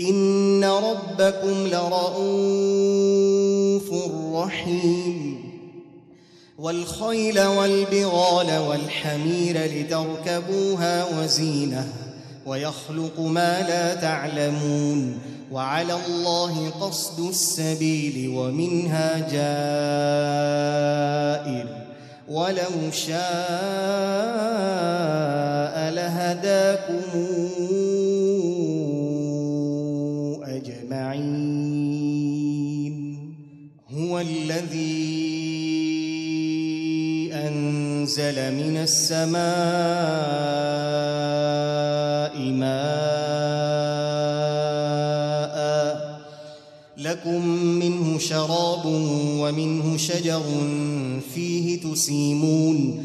ان ربكم لرؤوف رحيم. والخيل والبغال والحمير لتركبوها وزينه ويخلق ما لا تعلمون. وعلى الله قصد السبيل ومنها جائر. ولو شاء لهداكم أجمعين هو الذي أنزل من السماء ماء. لكم منه شراب ومنه شجر فيه تسيمون.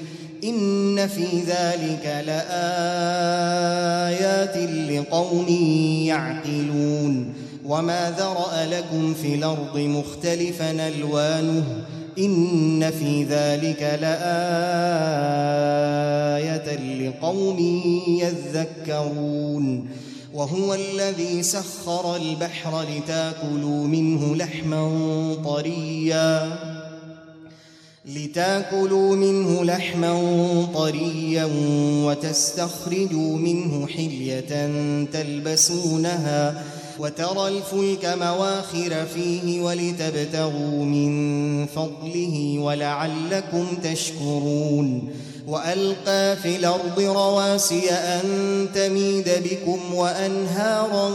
إن في ذلك لآيات لقوم يعقلون. وما ذرأ لكم في الأرض مختلفا ألوانه. إن في ذلك لآية لقوم يذكرون. وهو الذي سخر البحر لتأكلوا منه لحما طريا. لتاكلوا منه لحما طريا وتستخرجوا منه حلية تلبسونها وترى الفلك مواخر فيه ولتبتغوا من فضله ولعلكم تشكرون وألقى في الأرض رواسي أن تميد بكم وأنهارا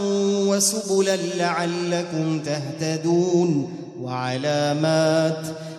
وسبلا لعلكم تهتدون وعلامات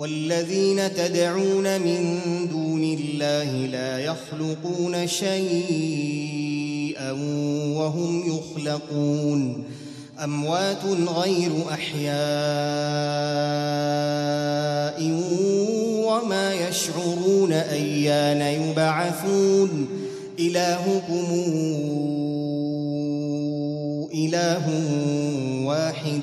والذين تدعون من دون الله لا يخلقون شيئا وهم يخلقون. أموات غير أحياء وما يشعرون أيان يبعثون. إلهكم إله واحد.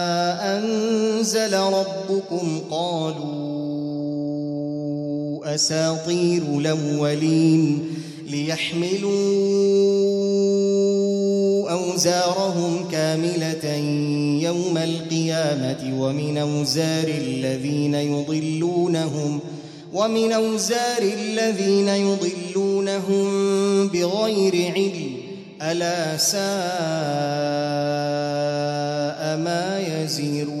أنزل ربكم قالوا أساطير الأولين ليحملوا أوزارهم كاملة يوم القيامة ومن أوزار الذين يضلونهم ومن أوزار الذين يضلونهم بغير علم ألا ساء ما يزرون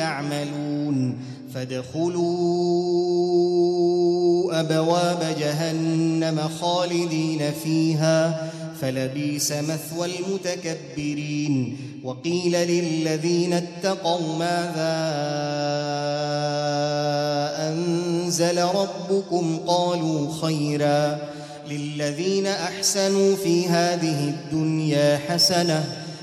تعملون فادخلوا أبواب جهنم خالدين فيها فلبيس مثوى المتكبرين وقيل للذين اتقوا ماذا أنزل ربكم قالوا خيرا للذين أحسنوا في هذه الدنيا حسنة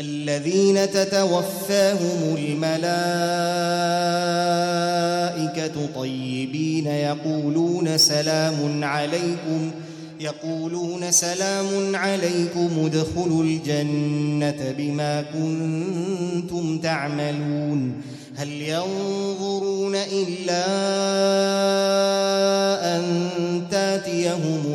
الذين تتوفاهم الملائكة طيبين يقولون سلام عليكم يقولون سلام عليكم ادخلوا الجنة بما كنتم تعملون. هل ينظرون إلا أن تاتيهم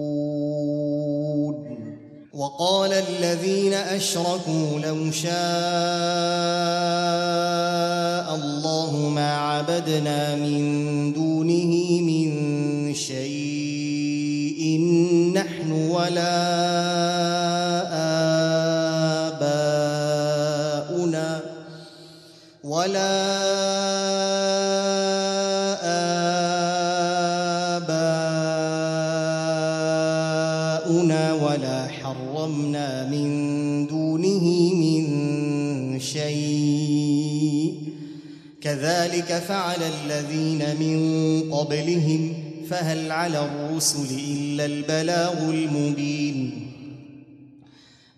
وقال الذين أشركوا لو شاء الله ما عبدنا من دونه من شيء نحن ولا كذلك فعل الذين من قبلهم فهل على الرسل إلا البلاغ المبين.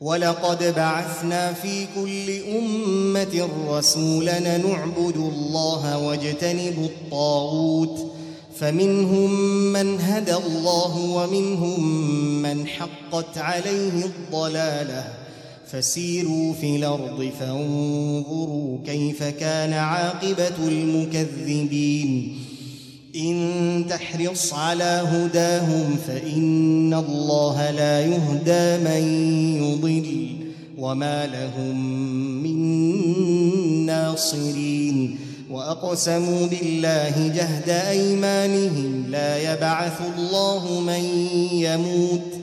ولقد بعثنا في كل امه رسولا نعبد الله واجتنب الطاغوت فمنهم من هدى الله ومنهم من حقت عليه الضلاله. فسيروا في الأرض فانظروا كيف كان عاقبة المكذبين. إن تحرص على هداهم فإن الله لا يهدى من يضل وما لهم من ناصرين. وأقسموا بالله جهد أيمانهم لا يبعث الله من يموت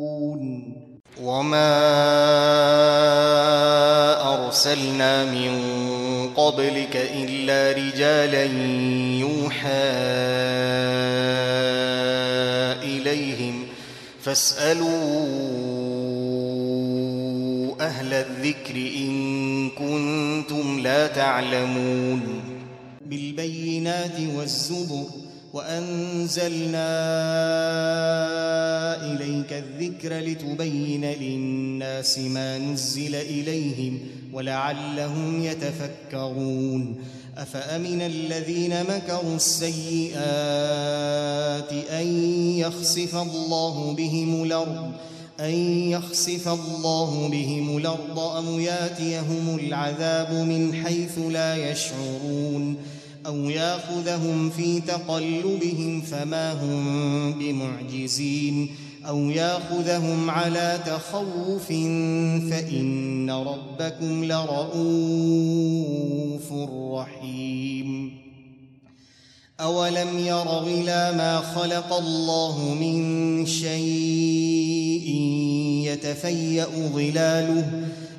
وما ارسلنا من قبلك الا رجالا يوحى اليهم فاسالوا أهل الذكر ان كنتم لا تعلمون بالبينات والزبر وأنزلنا إليك الذكر لتبين للناس ما نزل إليهم ولعلهم يتفكرون. أفأمن الذين مكروا السيئات أن يخسف الله بهم الأرض أن يخسف الله بهم الأرض أو ياتيهم العذاب من حيث لا يشعرون؟ أو ياخذهم في تقلبهم فما هم بمعجزين أو ياخذهم على تخوف فإن ربكم لرؤوف رحيم أولم يروا إلى ما خلق الله من شيء يتفيأ ظلاله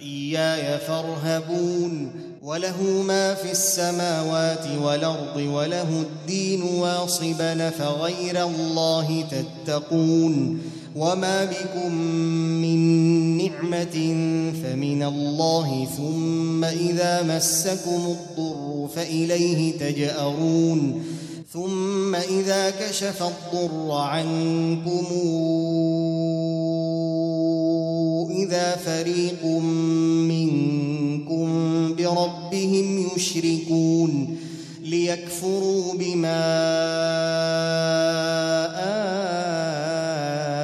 فإياي فارهبون وله ما في السماوات والأرض وله الدين واصبا فغير الله تتقون وما بكم من نعمة فمن الله ثم إذا مسكم الضر فإليه تجأرون ثم إذا كشف الضر عنكم إذا فريق منكم بربهم يشركون ليكفروا بما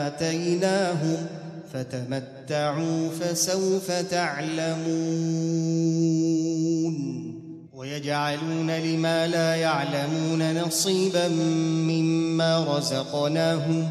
آتيناهم فتمتعوا فسوف تعلمون ويجعلون لما لا يعلمون نصيبا مما رزقناهم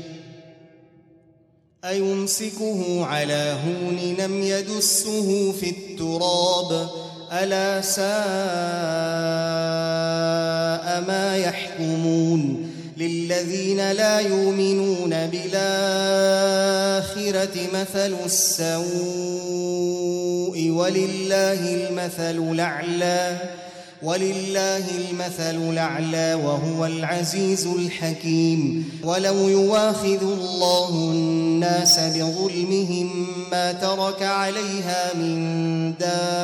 أيمسكه على هون لم يدسه في التراب؟ ألا ساء ما يحكمون؟ للذين لا يؤمنون بالآخرة مثل السوء ولله المثل الأعلى. ولله المثل الأعلى وهو العزيز الحكيم. ولو يواخذ الله الناس بظلمهم ما ترك عليها من دابة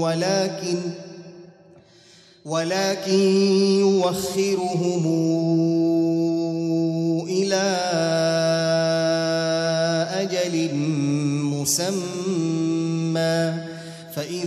ولكن ولكن يوخرهم إلى أجل مسمى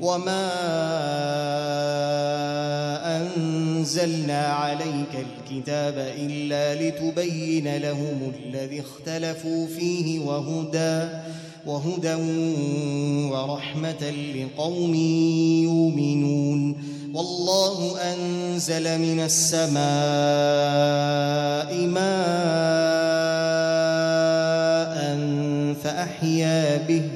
وما انزلنا عليك الكتاب الا لتبين لهم الذي اختلفوا فيه وهدى وهدى ورحمه لقوم يؤمنون والله انزل من السماء ماء فاحيا به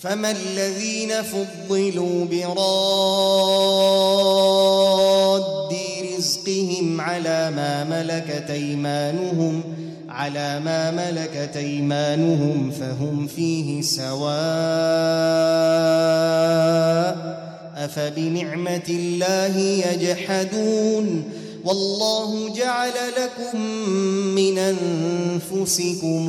فما الذين فضلوا براد رزقهم على ما ملكت أيمانهم على ما ملكت أيمانهم فهم فيه سواء أفبنعمة الله يجحدون؟ والله جعل لكم من أنفسكم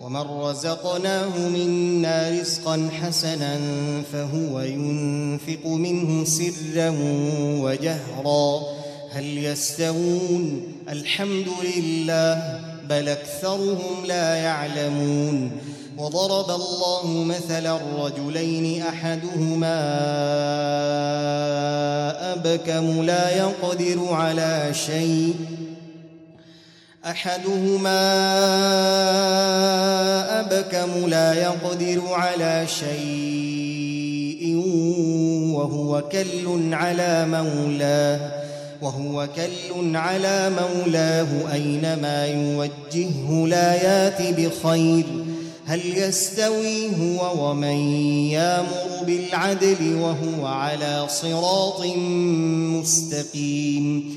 ومن رزقناه منا رزقا حسنا فهو ينفق منه سرا وجهرا. هل يستوون؟ الحمد لله بل أكثرهم لا يعلمون. وضرب الله مثلا الرجلين أحدهما أبكم لا يقدر على شيء. أحدهما أبكم لا يقدر على شيء وهو كل على مولاه وهو كل على مولاه أينما يوجهه لا يات بخير هل يستوي هو ومن يامر بالعدل وهو على صراط مستقيم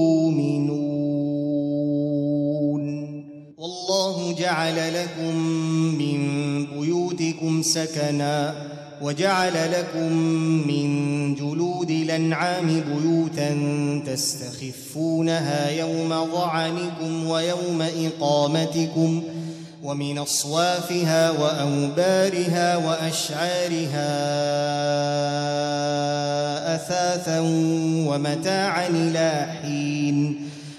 والله جعل لكم من بيوتكم سكنا وجعل لكم من جلود الأنعام بيوتا تستخفونها يوم ظعنكم ويوم إقامتكم ومن أصوافها وأوبارها وأشعارها أثاثا ومتاعا إلى حين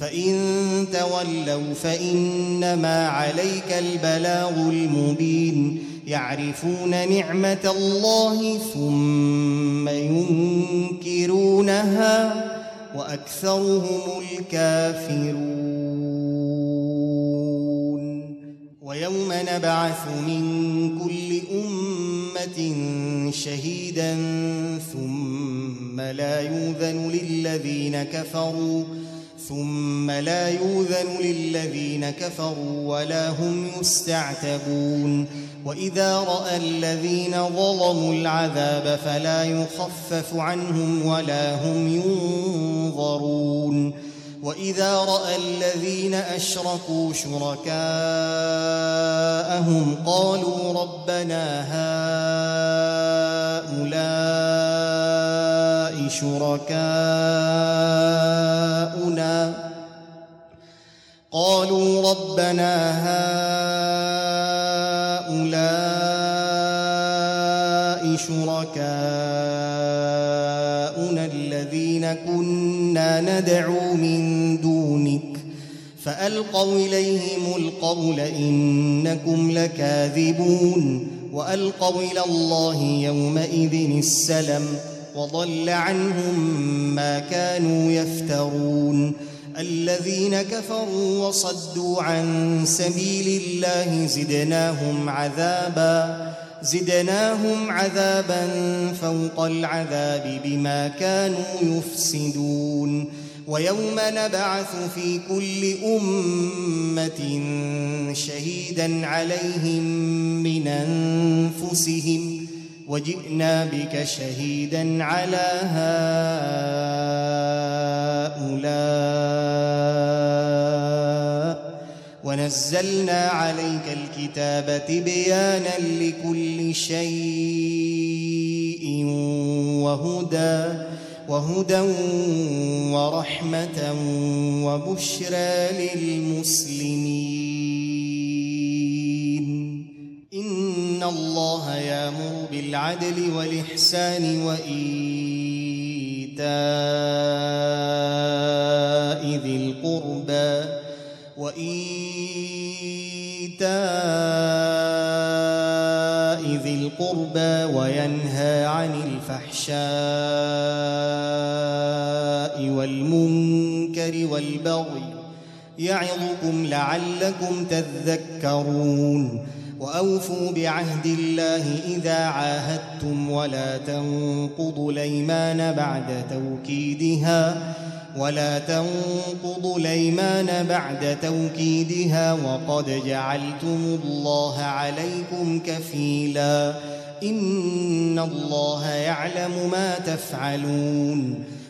فإن تولوا فإنما عليك البلاغ المبين. يعرفون نعمة الله ثم ينكرونها وأكثرهم الكافرون. ويوم نبعث من كل أمة شهيدا ثم لا يؤذن للذين كفروا ثم لا يؤذن للذين كفروا ولا هم يستعتبون. وإذا رأى الذين ظلموا العذاب فلا يخفف عنهم ولا هم ينظرون. وإذا رأى الذين أشركوا شركاءهم قالوا ربنا هؤلاء شركاؤنا قالوا ربنا هؤلاء شركاؤنا الذين كنا ندعو من دونك فألقوا إليهم القول إنكم لكاذبون وألقوا إلى الله يومئذ السلم وضل عنهم ما كانوا يفترون الذين كفروا وصدوا عن سبيل الله زدناهم عذابا زدناهم عذابا فوق العذاب بما كانوا يفسدون. ويوم نبعث في كل أمة شهيدا عليهم من أنفسهم. وجئنا بك شهيدا على هؤلاء. ونزلنا عليك الكتاب تبيانا لكل شيء وهدى وهدى ورحمة وبشرى للمسلمين. الله يامر بالعدل والإحسان وإيتاء ذي القربى وإيتاء ذي القربى وينهى عن الفحشاء والمنكر والبغي يعظكم لعلكم تذكرون وأوفوا بعهد الله إذا عاهدتم ولا تنقضوا الأيمان بعد توكيدها ولا تنقضوا الأيمان بعد توكيدها وقد جعلتم الله عليكم كفيلا إن الله يعلم ما تفعلون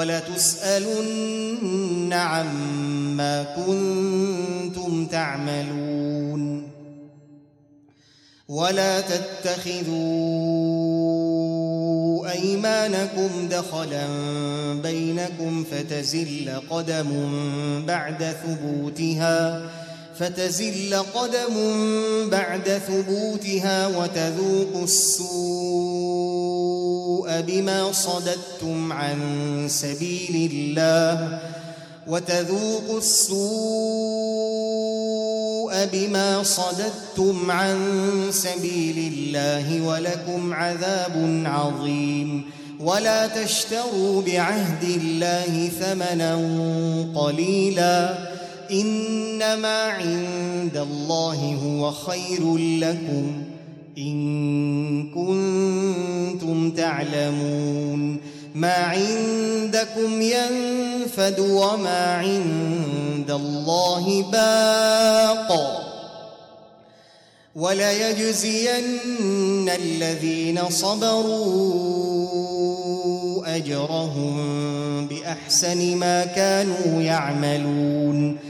ولتسالن عما كنتم تعملون ولا تتخذوا أيمانكم دخلا بينكم فتزل قدم بعد ثبوتها فتزل قدم بعد ثبوتها وتذوقوا السوء بما صددتم عن سبيل الله وتذوقوا السوء بما صددتم عن سبيل الله ولكم عذاب عظيم ولا تشتروا بعهد الله ثمنا قليلا إنما عند الله هو خير لكم إن كنتم تعلمون. ما عندكم ينفد وما عند الله باق. وليجزين الذين صبروا أجرهم بأحسن ما كانوا يعملون.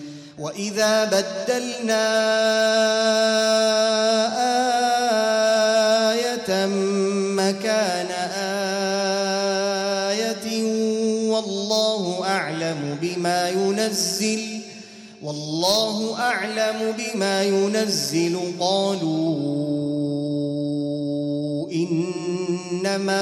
واذا بدلنا إيه مكان إيه والله اعلم بما ينزل والله اعلم بما ينزل قالوا انما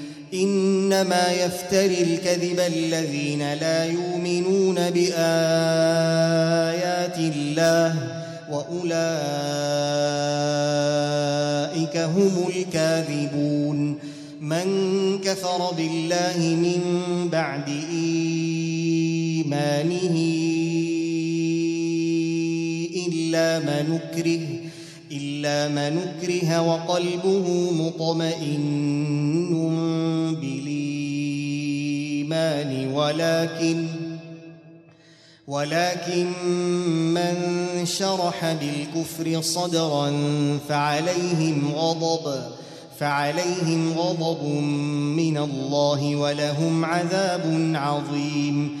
إنما يفتري الكذب الذين لا يؤمنون بآيات الله وأولئك هم الكاذبون من كفر بالله من بعد إيمانه إلا من نكره إلا من نكره وقلبه مطمئن بالإيمان ولكن ولكن من شرح بالكفر صدرا فعليهم غضب فعليهم غضب من الله ولهم عذاب عظيم.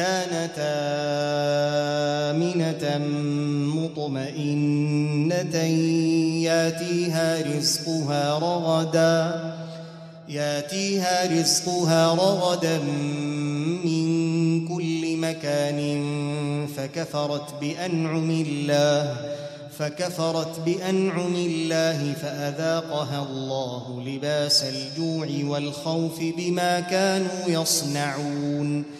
كانت آمنة مطمئنة ياتيها رزقها رغدا ياتيها رزقها رغدا من كل مكان فكفرت بأنعم الله فكفرت بأنعم الله فأذاقها الله لباس الجوع والخوف بما كانوا يصنعون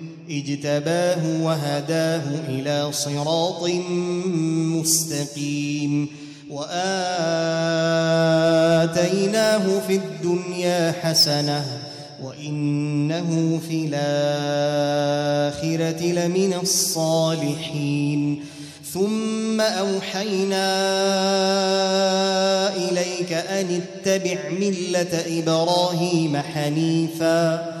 اجتباه وهداه إلى صراط مستقيم وآتيناه في الدنيا حسنة وإنه في الآخرة لمن الصالحين ثم أوحينا إليك أن اتبع ملة إبراهيم حنيفا